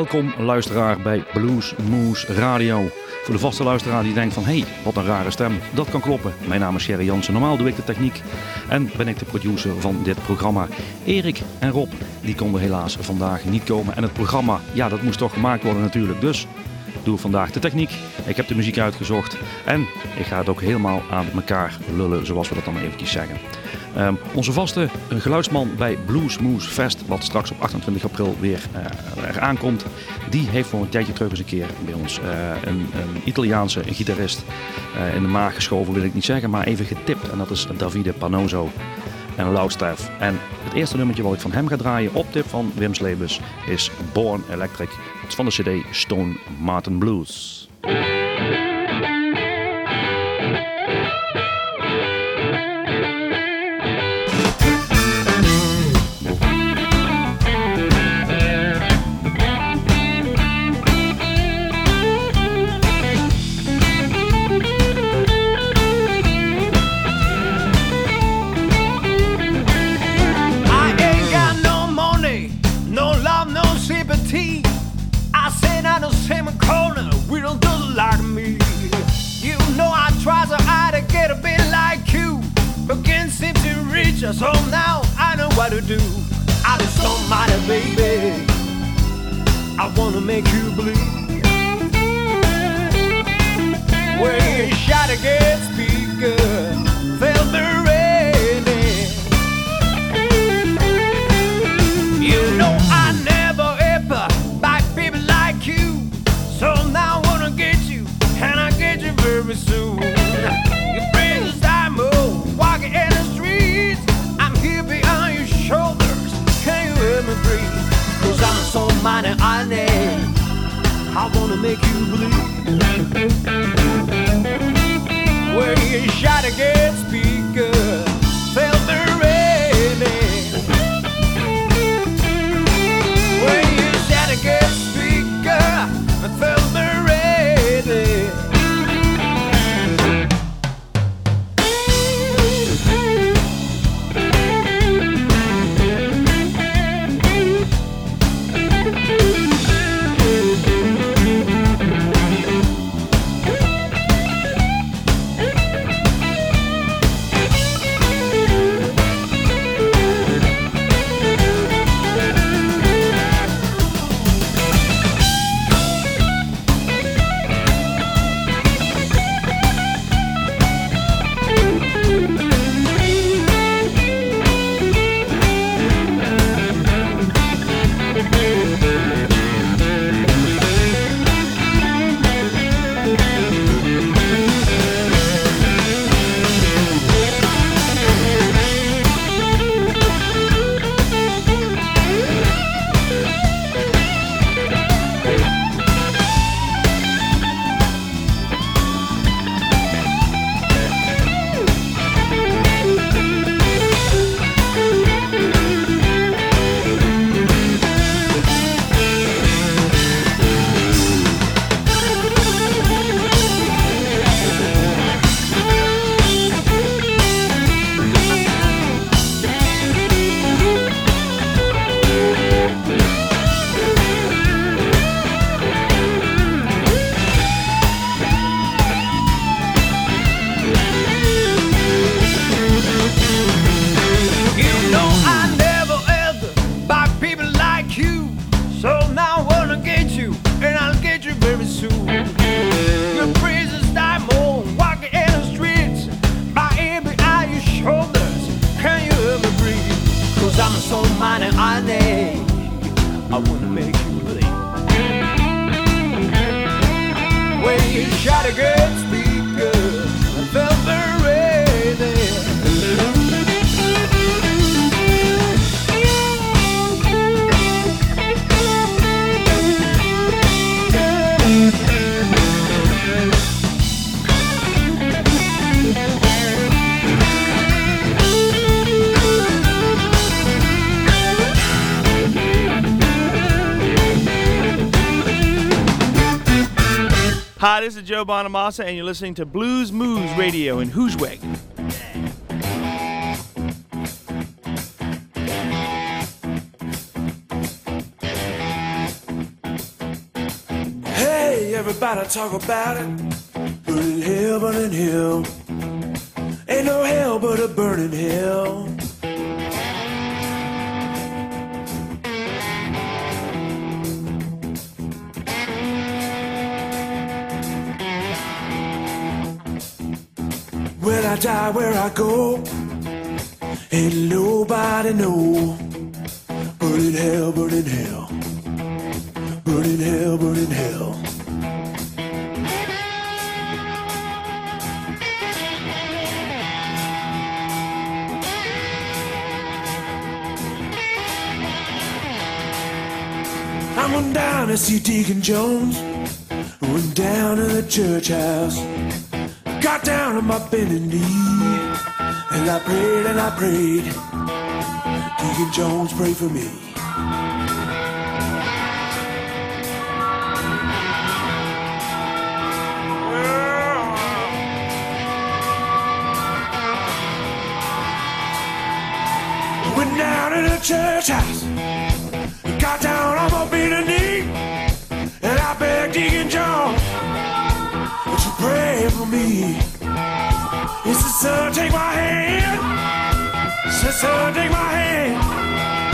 Welkom luisteraar bij Blues Moose Radio. Voor de vaste luisteraar die denkt van, hé, hey, wat een rare stem. Dat kan kloppen. Mijn naam is Sherry Jansen. Normaal doe ik de techniek en ben ik de producer van dit programma. Erik en Rob, die konden helaas vandaag niet komen. En het programma, ja, dat moest toch gemaakt worden natuurlijk. Dus doe vandaag de techniek. Ik heb de muziek uitgezocht. En ik ga het ook helemaal aan elkaar lullen, zoals we dat dan eventjes zeggen. Um, onze vaste geluidsman bij Blues Moose Fest, wat straks op 28 april weer uh, er aankomt, die heeft voor een tijdje terug eens een keer bij ons uh, een, een, Italiaanse gitarist uh, in de maag geschoven, wil ik niet zeggen, maar even getipt. En dat is Davide Panoso en. En het eerste nummertje wat ik van hem ga draaien op tip van Wim Slebus is Born Electric. Het is van de cd Stone Martin Blues. So now I know what to do. I just don't mind it, baby. I wanna make you bleed. You shot against Bonamassa, and you're listening to Blues Moose Radio in Hoosweg. Hey, everybody talk about it. Burning hell, burning hell. Ain't no hell but a burning hell. I die, where I go, ain't nobody know. Burning hell, burning hell, burning hell, burning hell. I went down to see Deacon Jones. Went down to the church house. Got down on my bending knee. And I prayed and I prayed. Deacon Jones, pray for me. Went down to the church house. Got down on my bending knee. And I begged Deacon John. Pray for me? He said, son, take my hand. Son, take my hand.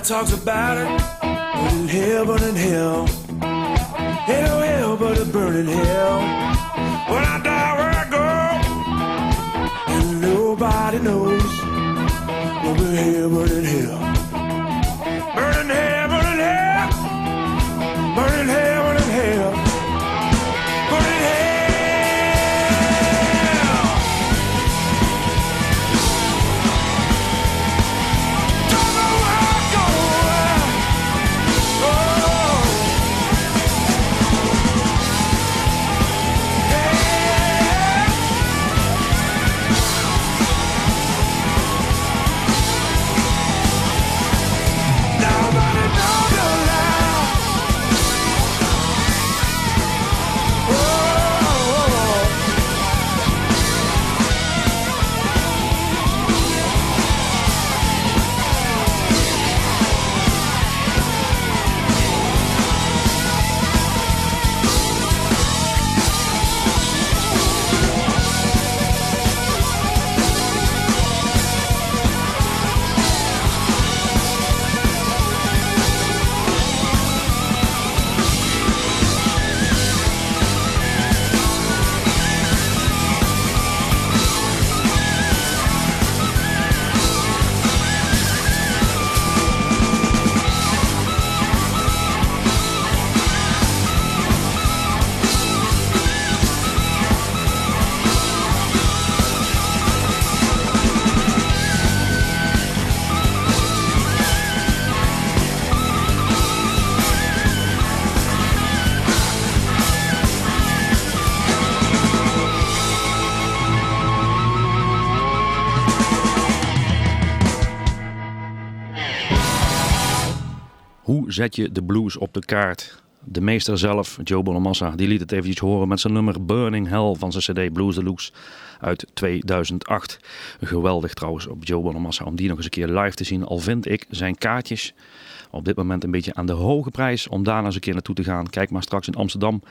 Everybody talks about it. Burning hell, burning hell. No hell but a burning hell. Zet je de blues op de kaart? De meester zelf, Joe Bonamassa, die liet het eventjes horen met zijn nummer Burning Hell van zijn cd Blues Deluxe uit 2008. Geweldig trouwens op Joe Bonamassa om die nog eens een keer live te zien. Al vind ik zijn kaartjes op dit moment een beetje aan de hoge prijs om daar eens een keer naartoe te gaan. Kijk maar straks in Amsterdam.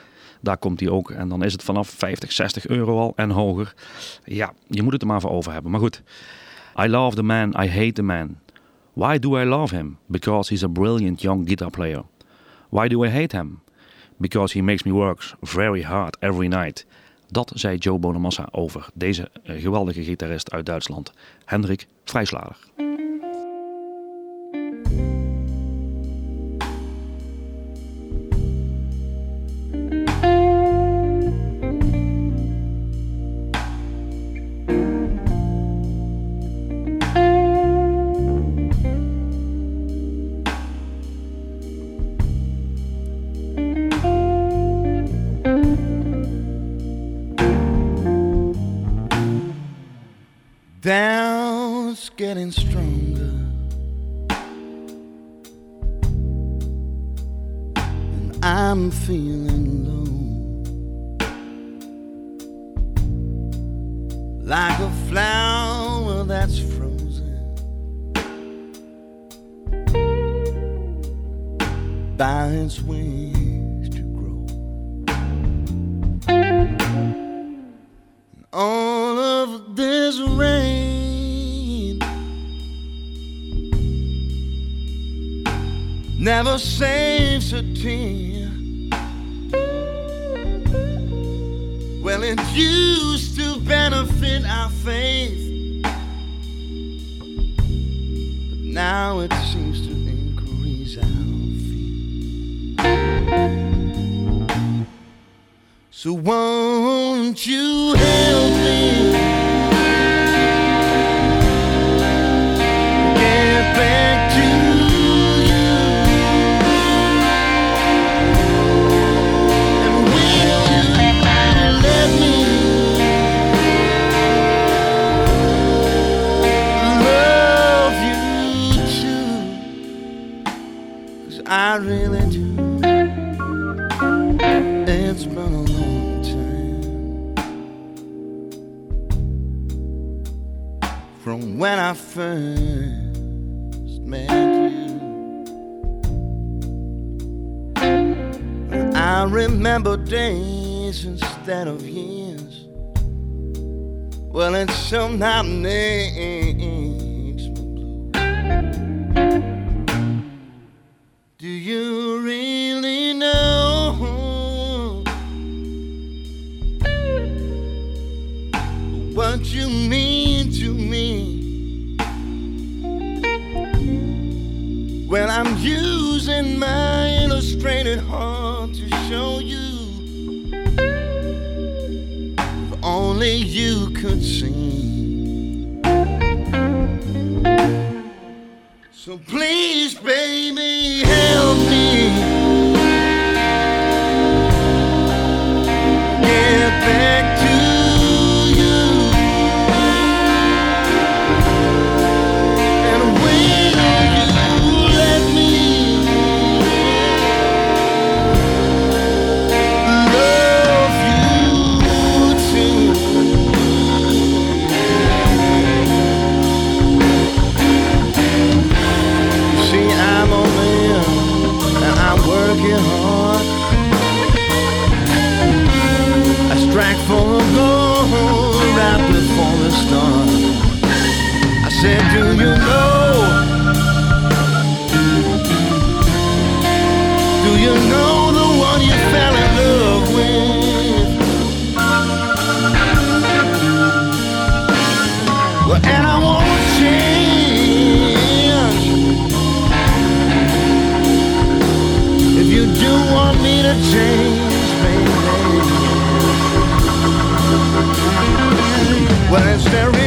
Daar komt hij ook. En dan is het vanaf 50, 60 euro al en hoger. Ja, je moet het er maar voor over hebben. Maar goed. I love the man, I hate the man. Why do I love him? Because he's a brilliant young guitar player. Why do I hate him? Because he makes me work very hard every night. Dat zei Joe Bonamassa over deze eh, geweldige gitarist uit Duitsland, Hendrik Vrijslader. Getting stronger. And I'm feeling low. Like a flower that's frozen by its wings never saves a tear. Well, it used to benefit our faith, but now it seems to increase our fear. So won't you help me get back first met you. I remember days instead of years. Well, it somehow makes only you could see. So please, baby, help very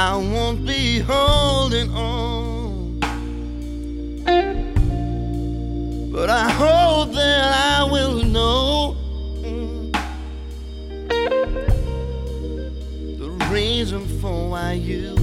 I won't be holding on. But I hope that I will know the reason for why you.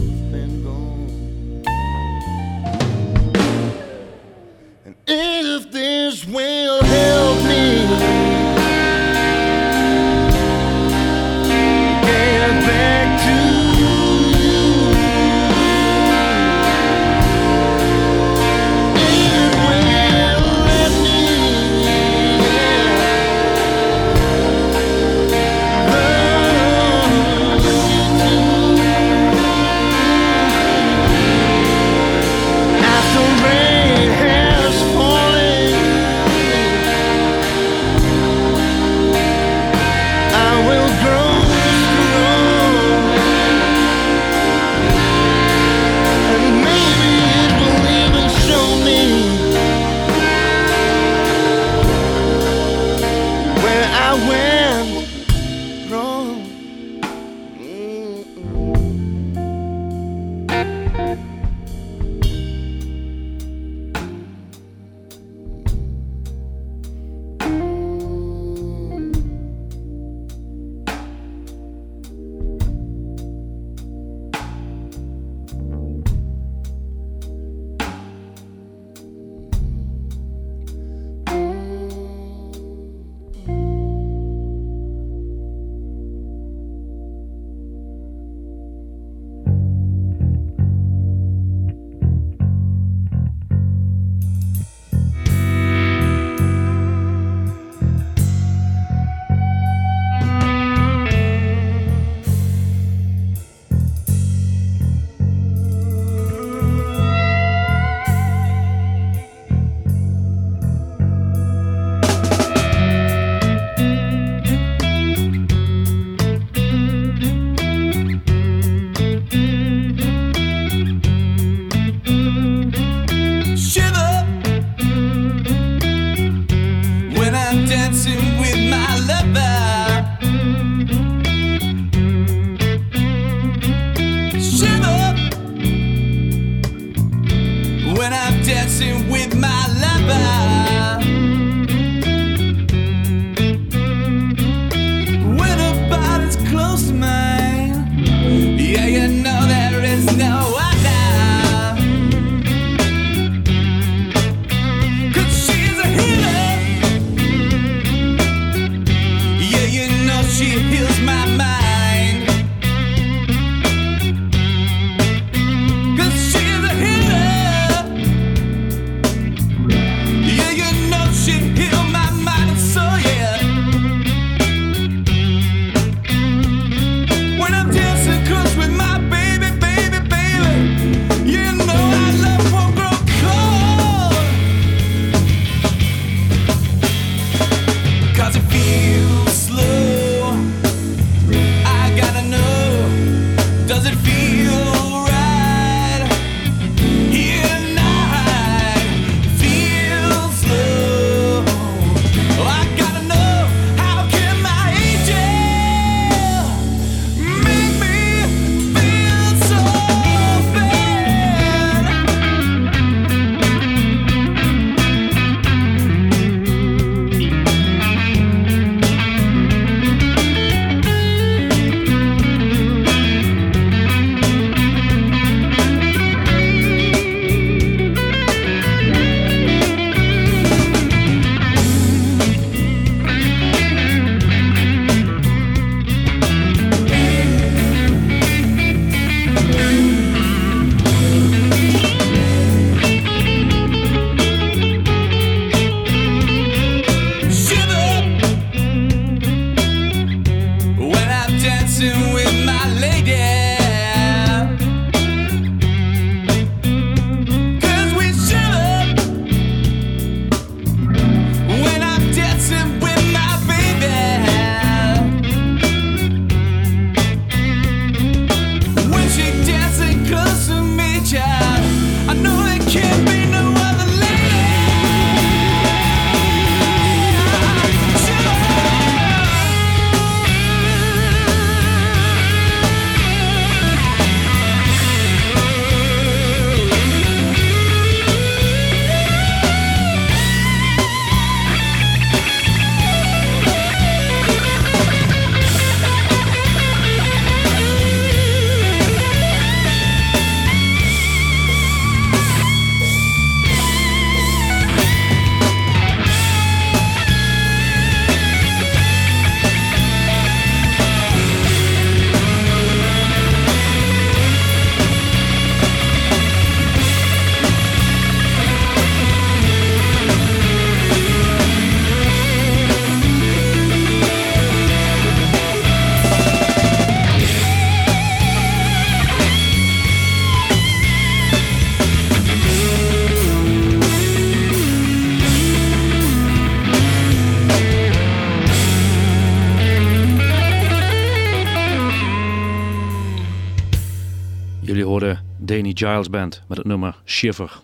Danny Giles Band met het nummer Shiver.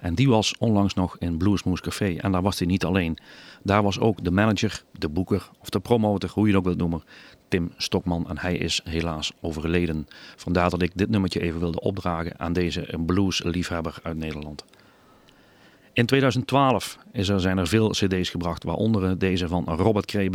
En die was onlangs nog in Bluesmoose Café. En daar was hij niet alleen. Daar was ook de manager, de boeker of de promotor, hoe je het ook wilt noemen, Tim Stokman. En hij is helaas overleden. Vandaar dat ik dit nummertje even wilde opdragen aan deze bluesliefhebber uit Nederland. In 2012 is er, zijn er veel cd's gebracht, waaronder deze van Robert Cray.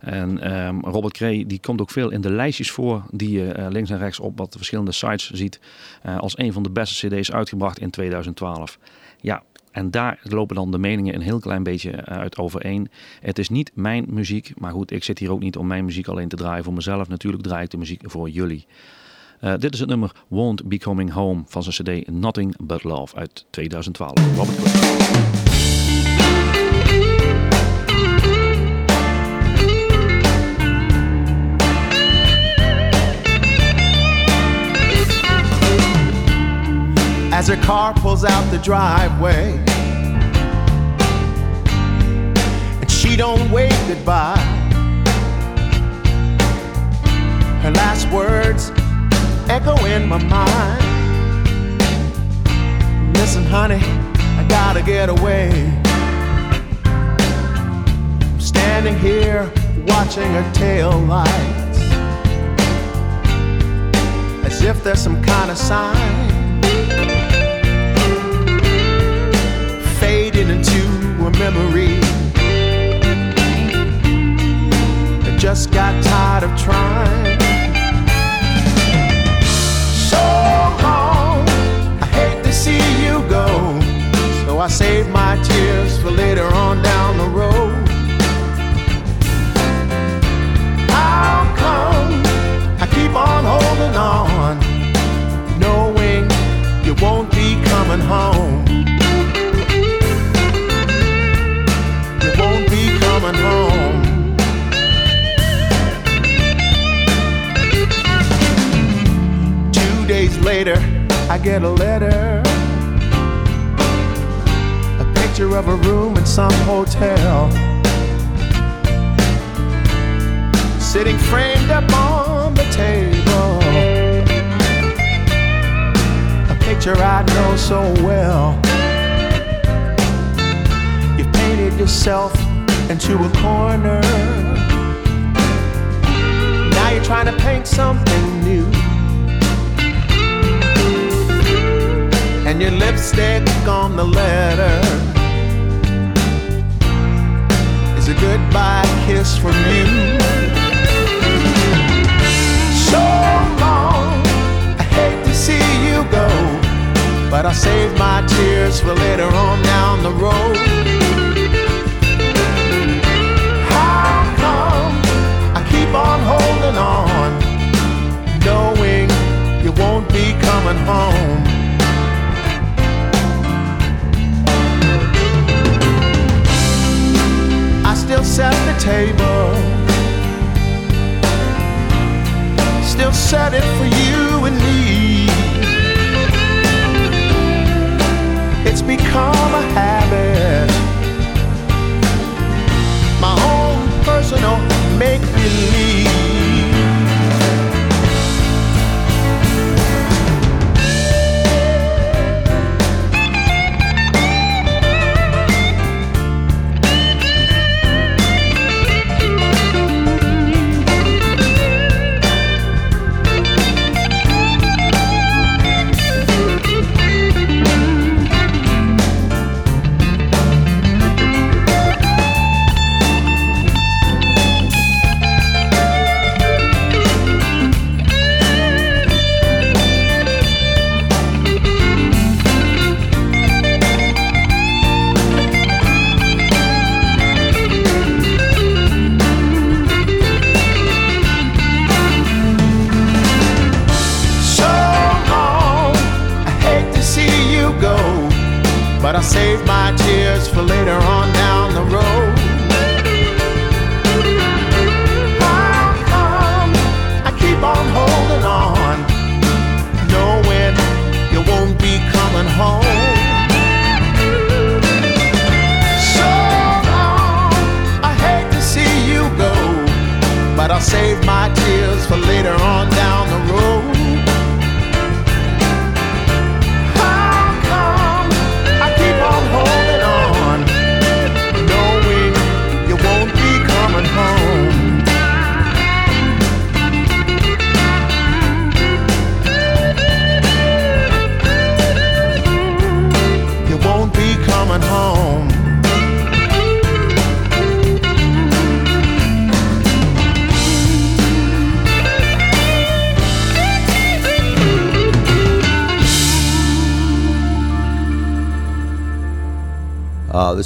En ehm, Robert Cray die komt ook veel in de lijstjes voor die je eh, links en rechts op wat verschillende sites ziet. eh, als een van de beste cd's uitgebracht in 2012. Ja, en daar lopen dan de meningen een heel klein beetje eh, uit overeen. Het is niet mijn muziek, maar goed, ik zit hier ook niet om mijn muziek alleen te draaien voor mezelf. Natuurlijk draai ik de muziek voor jullie. Eh, dit is het nummer Won't Be Coming Home van zijn cd Nothing But Love uit 2012. Robert as her car pulls out the driveway. And she don't wave goodbye. Her last words echo in my mind. Listen, honey, I gotta get away. I'm standing here watching her tail lights. As if there's some kind of sign. fading into a memory. I just got tired of trying. So I save my tears for later on down the road. How come I keep on holding on, knowing you won't be coming home? you won't be coming home. Two days later, I get a letter. Picture of a room in some hotel. Sitting framed up on the table. A picture I know so well You painted yourself into a corner. Now you're trying to paint something new. And your lipstick on the letter is a goodbye kiss from you. So long, I hate to see you go, but I'll save my tears for later on down the road. How come I keep on holding on, knowing you won't be coming home. said it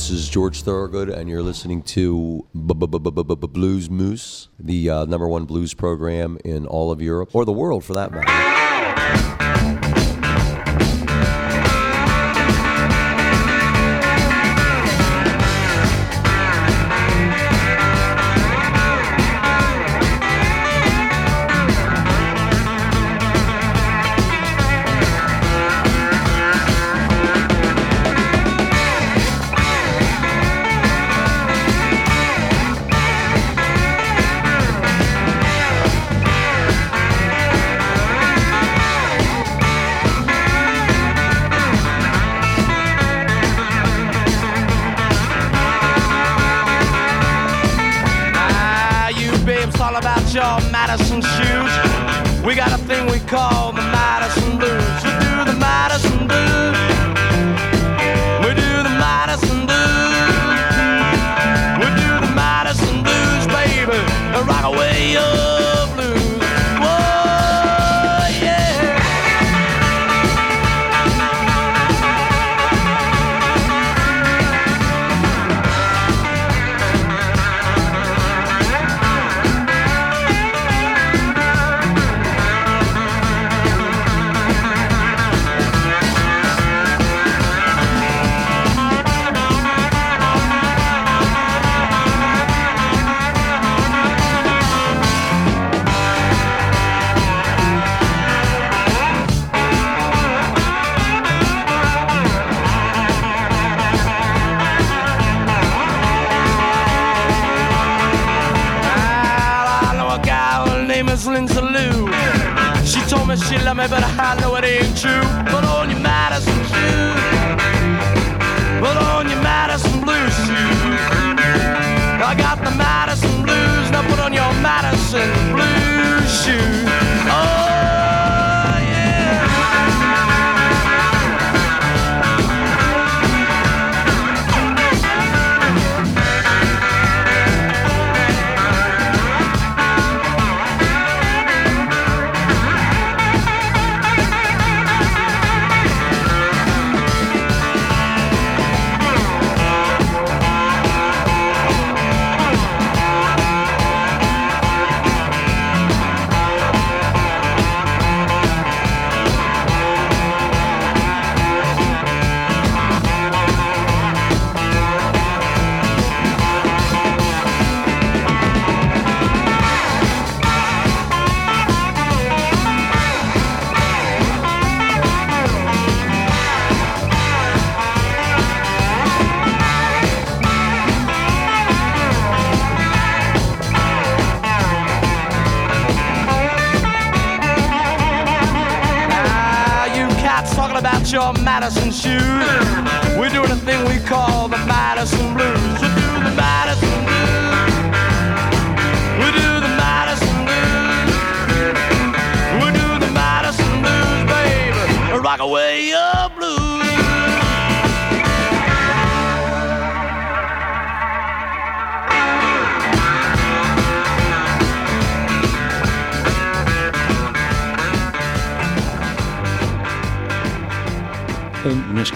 this is George Thorogood, and you're listening to Blues Moose, the uh, number one blues program in all of Europe, or the world for that matter.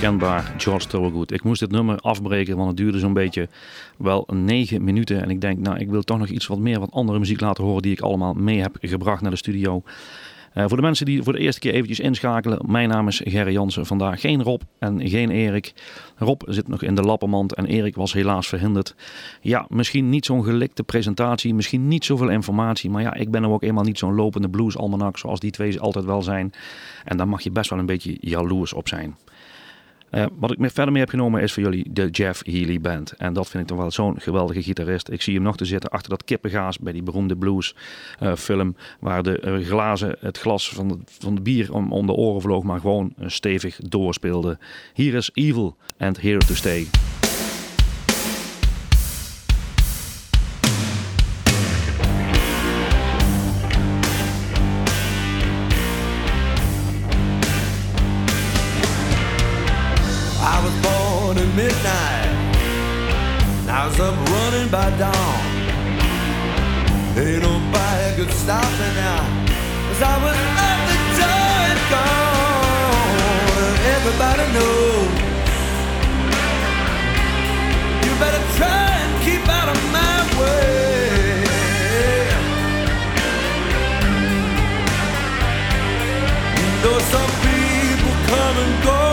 Onmiskenbaar George Thorogood. Ik moest dit nummer afbreken, want het duurde zo'n beetje wel negen minuten. En ik denk, nou, ik wil toch nog iets wat meer, wat andere muziek laten horen die ik allemaal mee heb gebracht naar de studio. Eh, voor de mensen die voor de eerste keer eventjes inschakelen, mijn naam is Gerry Jansen. Vandaag geen Rob en geen Erik. Rob zit nog in de lappenmand en Erik was helaas verhinderd. Ja, misschien niet zo'n gelikte presentatie, misschien niet zoveel informatie. Maar ja, ik ben nou ook eenmaal niet zo'n lopende bluesalmanak zoals die twee altijd wel zijn. En daar mag je best wel een beetje jaloers op zijn. Eh, wat ik verder mee heb genomen is voor jullie de Jeff Healy Band. En dat vind ik toch wel zo'n geweldige gitarist. Ik zie hem nog te zitten achter dat kippengaas bij die beroemde blues eh, film. Waar de eh, glazen, het glas van van de bier om, om de oren vloog, maar gewoon stevig doorspeelde. Hier is Evil and Here to Stay. by dawn. Ain't nobody could stop me now. Cause I was at the door and gone. Everybody knows. You better try and keep out of my way. Though some people come and go.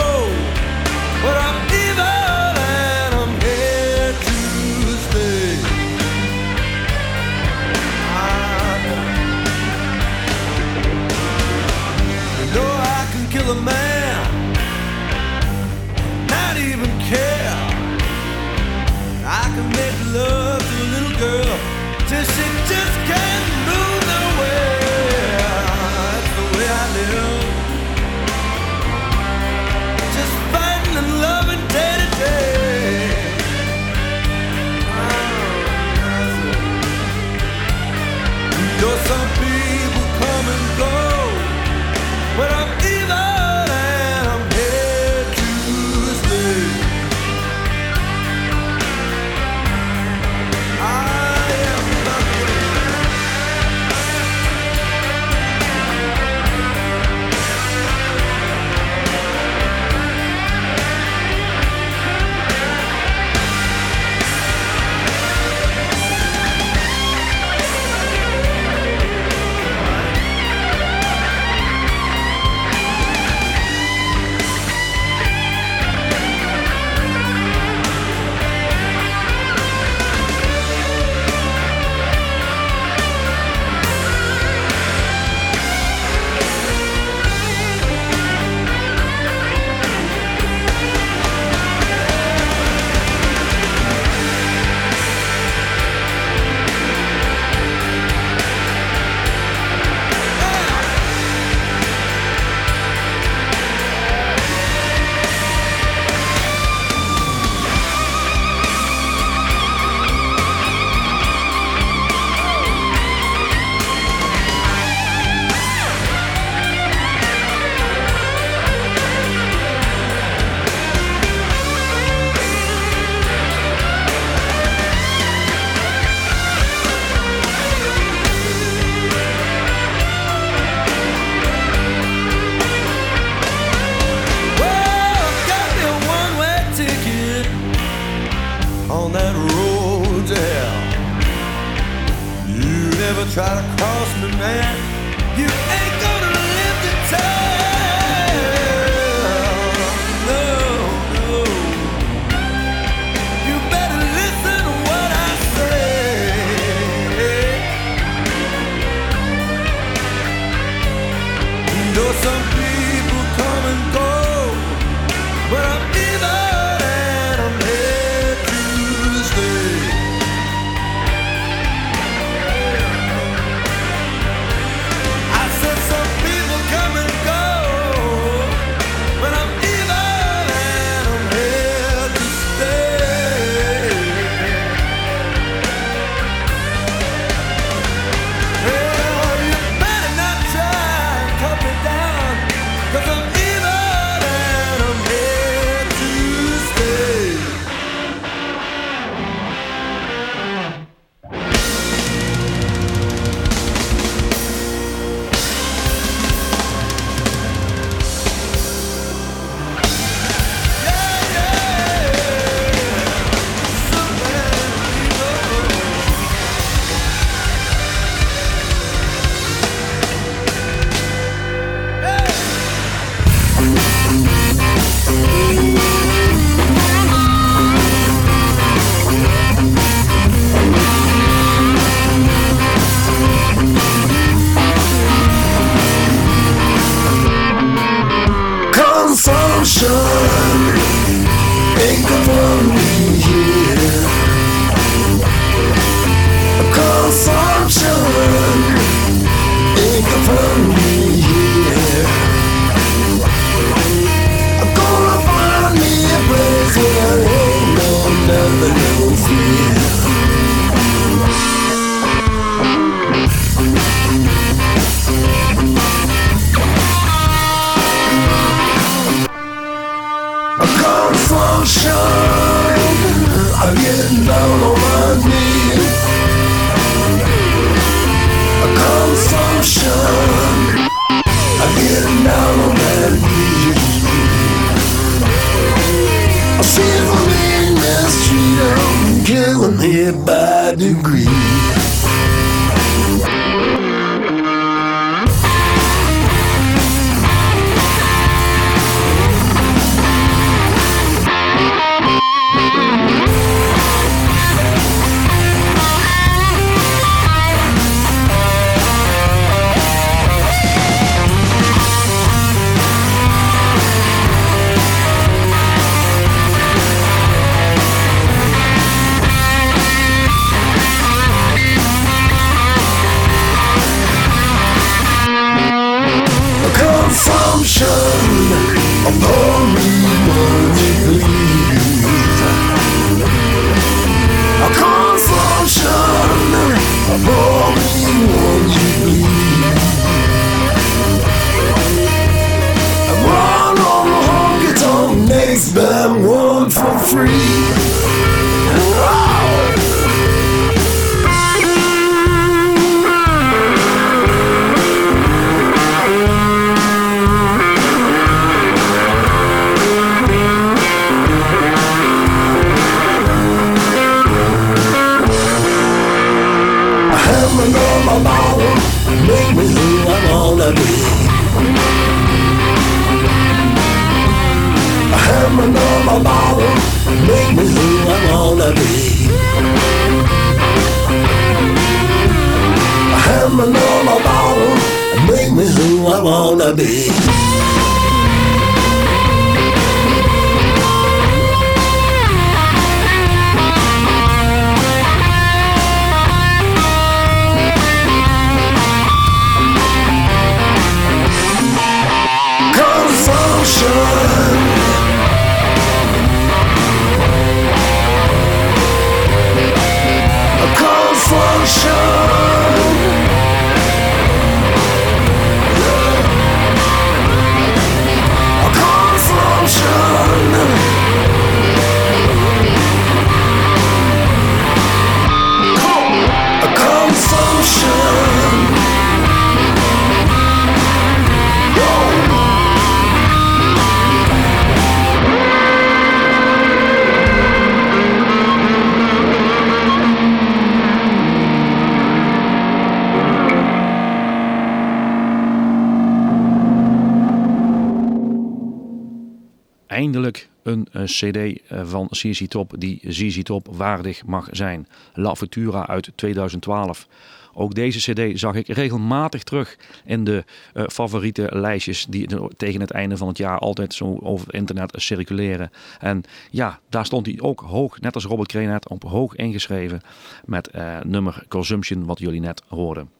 Eh, cd eh, van CC Top die ZZ Top waardig mag zijn. La Futura uit 2012. Ook deze cd zag ik regelmatig terug in de eh, favoriete lijstjes die tegen het einde van het jaar altijd zo over het internet circuleren. En ja, daar stond hij ook hoog, net als Robert Kreenet, op hoog ingeschreven met nummer Consumption, wat jullie net hoorden.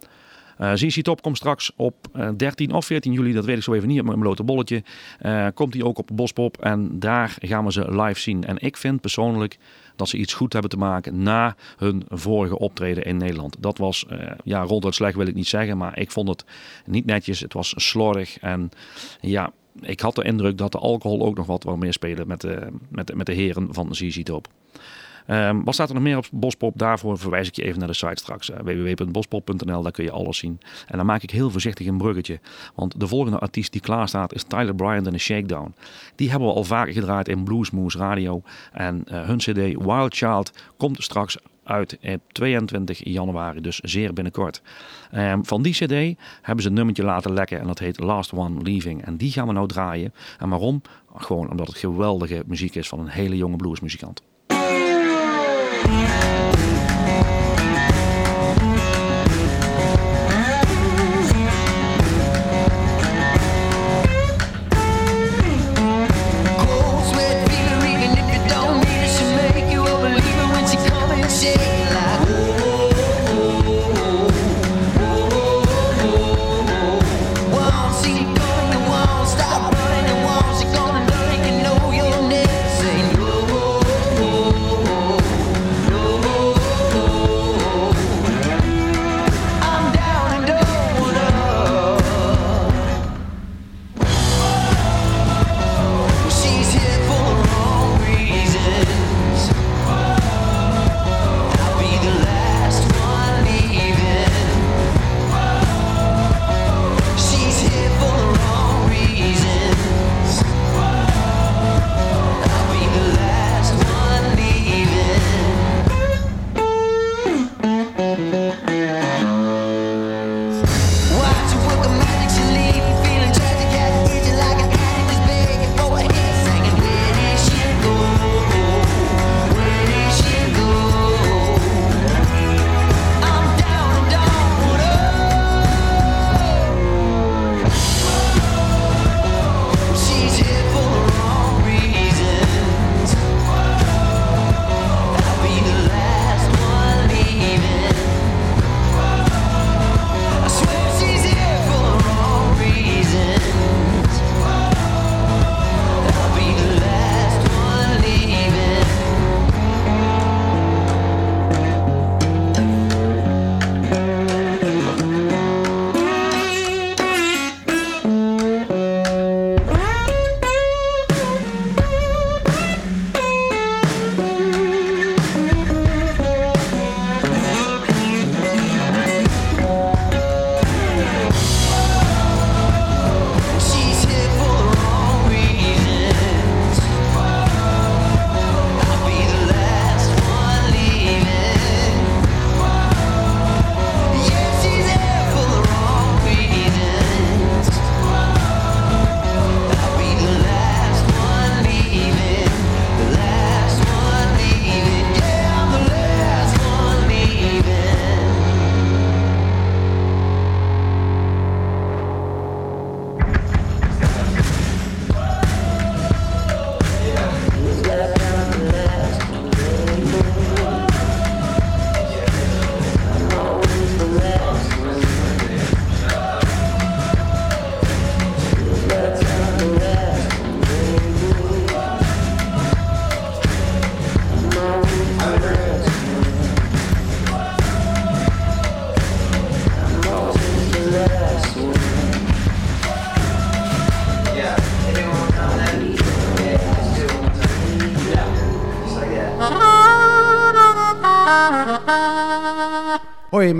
Eh ZZ Top komt straks op eh, 13 of 14 juli, dat weet ik zo even niet op mijn blote bolletje. Eh, komt hij ook op Bospop en daar gaan we ze live zien. En ik vind persoonlijk dat ze iets goed hebben te maken na hun vorige optreden in Nederland. Dat was, eh, ja, ronduit slecht wil ik niet zeggen, maar ik vond het niet netjes. Het was slordig en ja, ik had de indruk dat de alcohol ook nog wat wou meespelen met de, met, met de heren van ZZ Top. Ehm, wat staat er nog meer op Bospop? Daarvoor verwijs ik je even naar de site straks. eh, www.bospop.nl, daar kun je alles zien. En dan maak ik heel voorzichtig een bruggetje. Want de volgende artiest die klaar staat is Tyler Bryant en de Shakedown. Die hebben we al vaker gedraaid in Bluesmoose Radio. En eh, hun cd Wild Child komt straks uit op 22 januari, dus zeer binnenkort. Ehm, van die cd hebben ze een nummertje laten lekken en dat heet Last One Leaving. En die gaan we nou draaien. En waarom? Gewoon omdat het geweldige muziek is van een hele jonge bluesmuzikant. Yeah.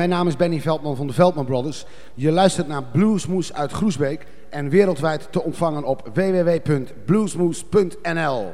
Mijn naam is Benny Veldman van de Veldman Brothers. Je luistert naar Bluesmoes uit Groesbeek en wereldwijd te ontvangen op www.bluesmoes.nl.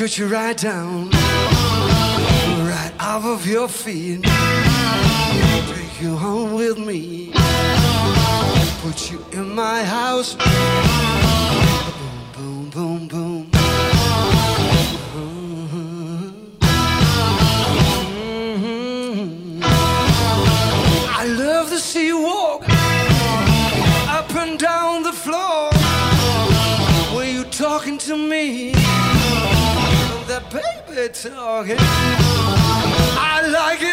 shoot you right down, right off of your feet. Take you home with me, put you in my house. talking. I like it.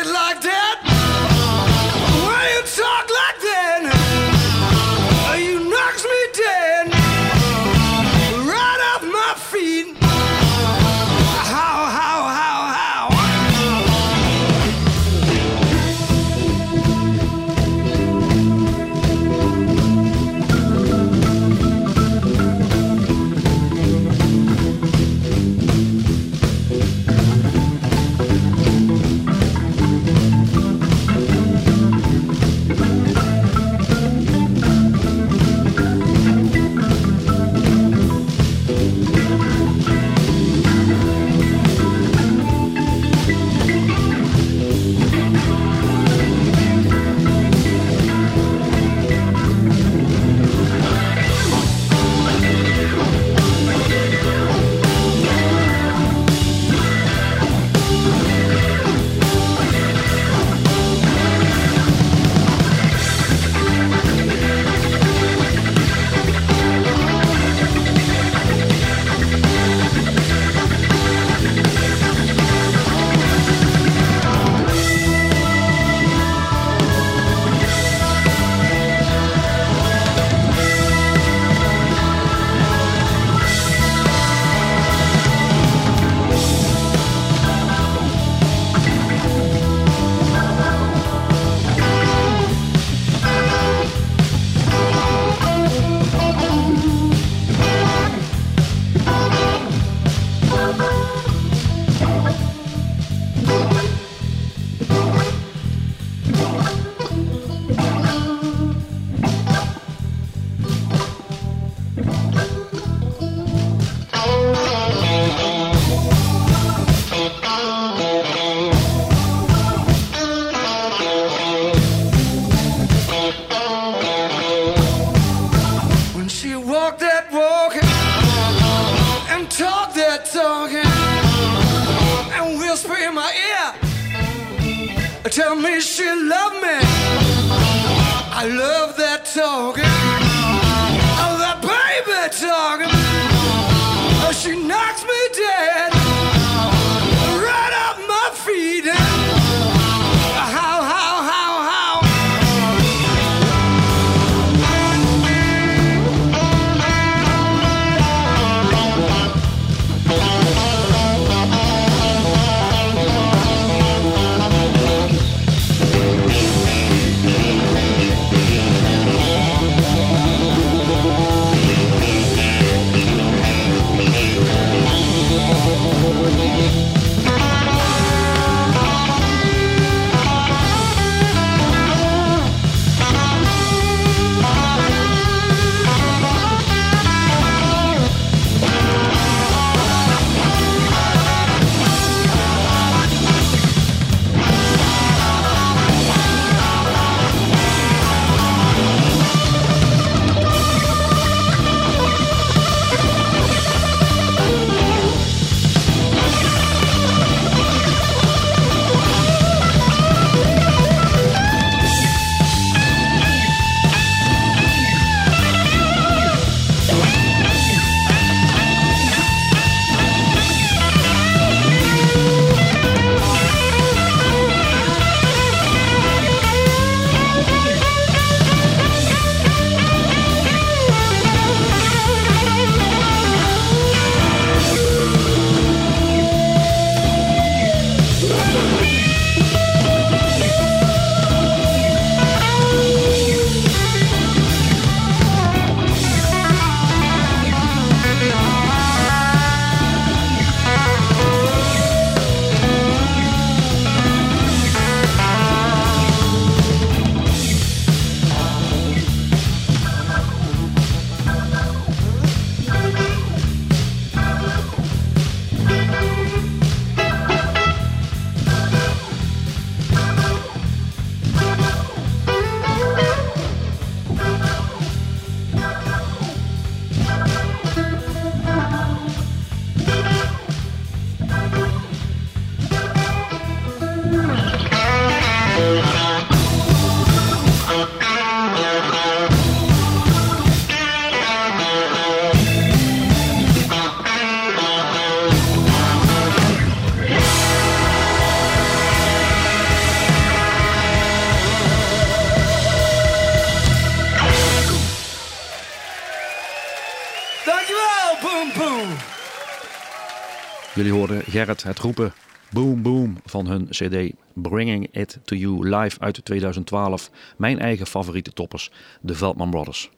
Jullie hoorden Gerrit het roepen Boom Boom van hun CD Bringing It To You live uit 2012. Mijn eigen favoriete toppers, de Veldman Brothers.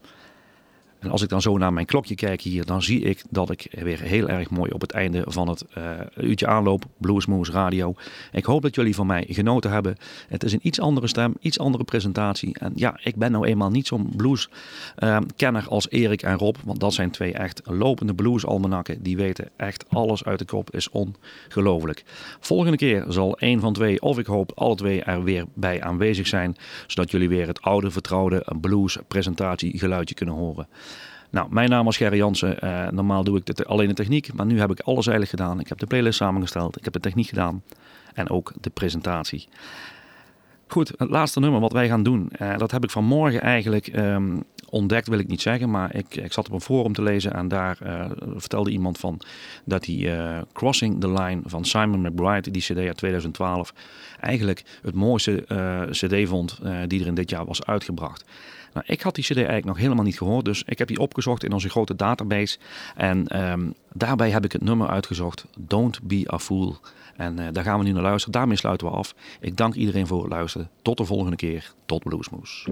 En als ik dan zo naar mijn klokje kijk hier, dan zie ik dat ik weer heel erg mooi op het einde van het eh, uurtje aanloop. Bluesmoose Radio. Ik hoop dat jullie van mij genoten hebben. Het is een iets andere stem, iets andere presentatie. En ja, ik ben nou eenmaal niet zo'n blues-kenner als Erik en Rob. Want dat zijn twee echt lopende blues-almanakken. Die weten echt alles uit de kop. Is ongelooflijk. Volgende keer zal één van twee, of ik hoop alle twee, er weer bij aanwezig zijn. Zodat jullie weer het oude vertrouwde blues-presentatiegeluidje kunnen horen. Nou, mijn naam is Gerry Jansen. Eh, normaal doe ik alleen de techniek, maar nu heb ik alles eigenlijk gedaan. Ik heb de playlist samengesteld, ik heb de techniek gedaan en ook de presentatie. Goed, het laatste nummer wat wij gaan doen, eh, dat heb ik vanmorgen eigenlijk ehm, ontdekt, wil ik niet zeggen. Maar ik, ik zat op een forum te lezen en daar eh, vertelde iemand van dat eh, Crossing the Line van Simon McBride, die cd uit 2012, eigenlijk het mooiste cd vond die er in dit jaar was uitgebracht. Nou, ik had die CD eigenlijk nog helemaal niet gehoord, dus ik heb die opgezocht in onze grote database. En ehm, daarbij heb ik het nummer uitgezocht, Don't Be a Fool. En eh, daar gaan we nu naar luisteren. Daarmee sluiten we af. Ik dank iedereen voor het luisteren. Tot de volgende keer. Tot Bluesmoes.